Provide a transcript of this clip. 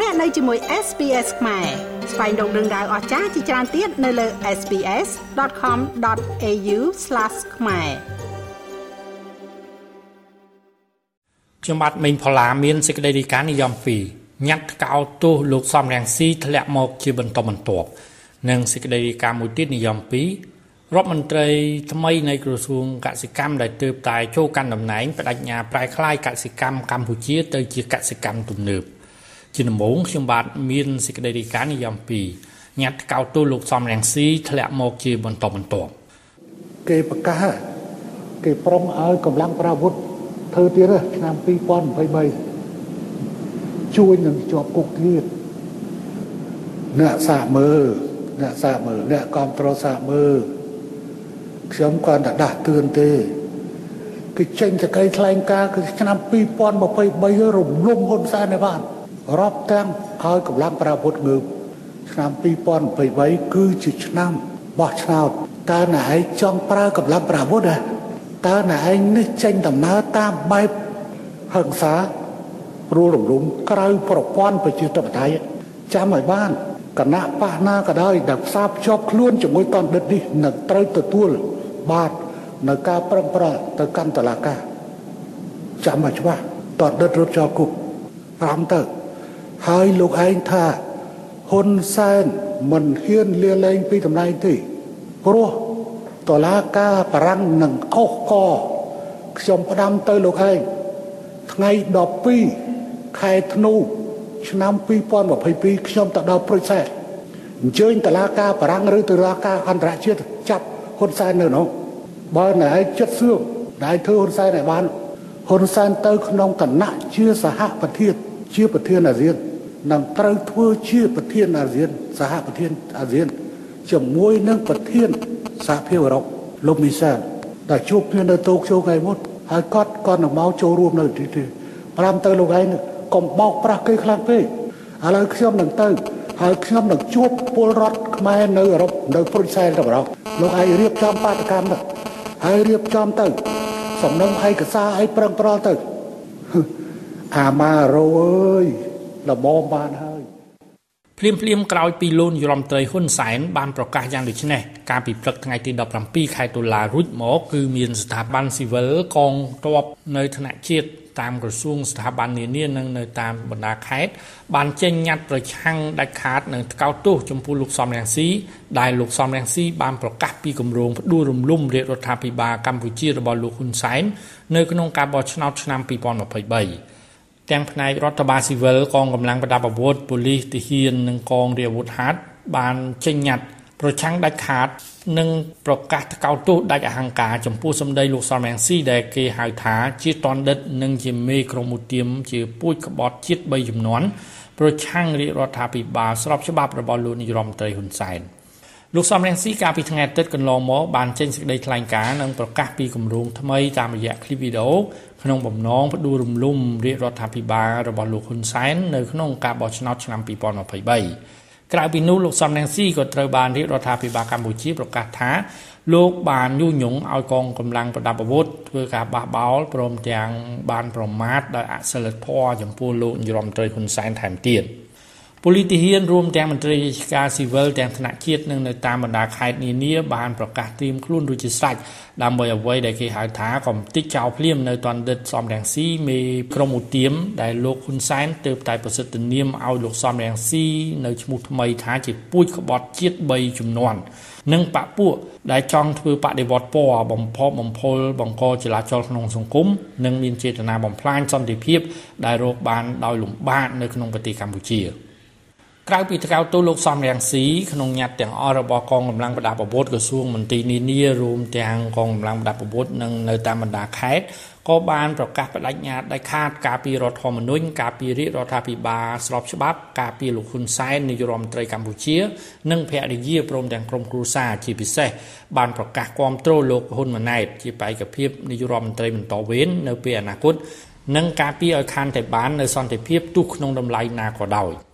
លោកអ្នកនៅជាមួយ SPS ខ្មែរស្វែងរកដឹងដៅអស្ចារ្យជាច្រើនទៀតនៅលើ SPS.com.au/ ខ្មែរខ្ញុំបាទមេងផល្លាមានសេចក្តីរាយការណ៍និយម2ញ៉ាត់កោទោសលោកសំរងស៊ីធ្លាក់មកជាបន្តបន្ទាប់និងសេចក្តីរាយការណ៍មួយទៀតនិយម2រដ្ឋមន្ត្រីថ្មីនៃក្រសួងកសិកម្មដែលទើបតែចូលកាន់តំណែងបដិញ្ញាប្រែក្លាយកសិកម្មកម្ពុជាទៅជាកសិកម្មទំនើប ជាដំបូងខ្ញុំបាទមានសេចក្តីរាយការណ៍និយម2ញ៉ាត់កោទូលោកសំរងស៊ីធ្លាក់មកជាបន្តបន្ទាប់គេប្រកាសគេប្រុងឲ្យកម្លាំងប្រាវុធធ្វើទៀតឆ្នាំ2023ជួយនឹងជាប់គុកទៀតអ្នកសាកមើលអ្នកសាកមើលអ្នកគ្រប់គ្រងសាកមើលខ្ញុំគាត់តែដាស់តឿនទេគឺចេញសេចក្តីថ្លែងការណ៍គឺឆ្នាំ2023រំលំហ៊ុនសែនឯបាន រាប់ទាំងឲ្យកម្លាំងប្រាវុធងើបឆ្នាំ2023គឺជាឆ្នាំបោះឆ្នោតតើណែឯងចង់ប្រើកម្លាំងប្រាវុធទេតើណែឯងនេះចេញដំណើរតាមបែបហិង្សាព្រួលរំលំក្រៅប្រព័ន្ធប្រជាធិបតេយ្យចាំឲ្យបានគណៈបះណាក៏ដោយដែលផ្សារភ្ជាប់ខ្លួនជាមួយតនដិតនេះនឹងត្រូវទទួលបាទនៅការប្រឹងប្រែងទៅកាន់តឡាការចាំមកច្បាស់តដិតរត់ចោលគុក5ទៅ ហើយលោកឯងថាហ៊ុនសែនមិនហ៊ានលាលែងពីតំណែងទេព្រោះតឡាការបារាំងនឹងខុសកខ្ញុំផ្ដាំទៅលោកឯងថ្ងៃ12ខែធ្នូឆ្នាំ2022ខ្ញុំទៅដល់ប្រុចសែអញ្ជើញតឡាការបារាំងឬតឡាការអន្តរជាតិចាប់ហ៊ុនសែននៅនោះបើណែឯងចិត្តសឿងណែធ្វើហ៊ុនសែនឲ្យបានហ៊ុនសែនទៅក្នុងគណៈជាសហប្រធានជាប្រធានអាស៊ាន នឹងត្រូវធ្វើជាប្រធានអាស៊ានសហប្រធានអាស៊ានជាមួយនឹងប្រធានសហភាពអឺរ៉ុបលោកមីសានដែលជួបគ្នានៅតូក្យូថ្ងៃមុនហើយគាត់គាត់នឹងមកចូលរួមនៅទីទីប្រាំទៅលោកឯងកុំបោកប្រាស់គេខ្លាំងពេកឥឡូវខ្ញុំនឹងទៅហើយខ្ញុំនឹងជួបពលរដ្ឋខ្មែរនៅអឺរ៉ុបនៅព្រុយសែនទៅបរោះលោកឯងរៀបចំបាតកម្មទៅហើយរៀបចំទៅសំណុំឯកសារអីប្រឹងប្រល់ទៅអាម៉ារ៉ូអើយ ល្មមបានហើយភ្លាមភ្លាមក្រោយពីលោកនាយរដ្ឋមន្ត្រីហ៊ុនសែនបានប្រកាសយ៉ាងដូចនេះកាលពីព្រឹកថ្ងៃទី17ខែតុលារួចមកគឺមានស្ថាប័នស៊ីវិលកងទ័ពនៅថ្នាក់ជាតិតាមក្រសួងស្ថាប័ននានានិងនៅតាមបណ្ដាខេត្តបានចេញញត្តិប្រឆាំងដាច់ខាតនឹងថ្កោលទោសចំពោះលោកសំរងស៊ីដែលលោកសំរងស៊ីបានប្រកាសពីគម្រោងផ្ដួលរំលំរាជរដ្ឋាភិបាលកម្ពុជារបស់លោកហ៊ុនសែននៅក្នុងការបោះឆ្នោតឆ្នាំ2023 ទាំងផ្នែករដ្ឋបាលស៊ីវិលកងកម្លាំងប្រដាប់អាវុធប៉ូលីសទាហាននិងកងរាជអាវុធហត្ថបានចេញញត្តិប្រឆាំងដាច់ខាត និងប្រកាសថ្កោលទោសដាច់អហង្ការចំពោះសម្ដីលោកសំរងស៊ីដែលគេហៅថាជាតនដិត និងជាមេក្រុមឧទាមជាពូជក្បត់ជាតិ3ចំនួនប្រឆាំងរាជរដ្ឋាភិបាលស្របច្បាប់របស់លោកនាយរដ្ឋមន្ត្រីហ៊ុនសែន លោកសំរងស៊ីកាលពីថ្ងៃអាទិត្យកន្លងមកបានចេញសេចក្តីថ្លែងការណ៍និងប្រកាសពីគម្រោងថ្មីតាមរយៈឃ្លីបវីដេអូក្នុងបំណងផ្ដួលរំលំរាជរដ្ឋាភិបាលរបស់លោកហ៊ុនសែននៅក្នុងការបោះឆ្នោតឆ្នាំ2023ក្រៅពីនោះលោកសំរងស៊ីក៏ត្រូវបានរាជរដ្ឋាភិបាលកម្ពុជាប្រកាសថាលោកបានញុះញង់ឲ្យកងកម្លាំងប្រដាប់អាវុធធ្វើការបះបោលព្រមទាំងបានប្រមាថដោយអសិលធម៌ចំពោះលោកនាយរដ្ឋមន្ត្រីហ៊ុនសែនថែមទៀត។ ប៉ូលីសទាហានរួមទាំងមន្ត្រីរាជការស៊ីវិលទាំងថ្នាក់ជាតិនិងនៅតាមបណ្ដាខេត្តនានាបានប្រកាសត្រៀមខ្លួនរួចជាស្រេចដើម្បីអ្វីដែលគេហៅថាកំតិចចោលភ្លាមនៅតនដិតសំរងស៊ីមេក្រុមឧទាមដែលលោកហ៊ុនសែនទើបតែប្រសិទ្ធនាមឲ្យលោកសំរងស៊ីនៅឈ្មោះថ្មីថាជាពូជក្បត់ជាតិ3ចំនួននិងបពពួកដែលចង់ធ្វើបដិវត្តពណ៌បំផុសបំផុលបង្កចលាចលក្នុងសង្គមនិងមានចេតនាបំផ្លាញសន្តិភាពដែលរកបានដោយលំបាកនៅក្នុងប្រទេសកម្ពុជា។ ក្រៅពីថ្កោលទោសលោកសំរងស៊ីក្នុងញត្តិទាំងអស់របស់កងកម្លាំងប្រដាប់អាវុធក្រសួងមន្ទីរនានារួមទាំងកងកម្លាំងប្រដាប់អាវុធនិងនៅតាមបណ្ដាខេត្តក៏បានប្រកាសបដិញ្ញាដាច់ខាតការពីរដ្ឋធម្មនុញ្ញការពីរាជរដ្ឋាភិបាលស្របច្បាប់ការពីលោកហ៊ុនសែននាយករដ្ឋមន្ត្រីកម្ពុជា និងភរិយាព្រមទាំងក្រុមគ្រួសារជាពិសេសបានប្រកាសគាំទ្រលោកហ៊ុនម៉ាណែតជាបេក្ខភាពនាយករដ្ឋមន្ត្រីបន្តវេននៅពេលអនាគតនិងការពីឲ្យខានតែបាននៅសន្តិភាពទោះក្នុងតម្លៃណាក៏ដោយ។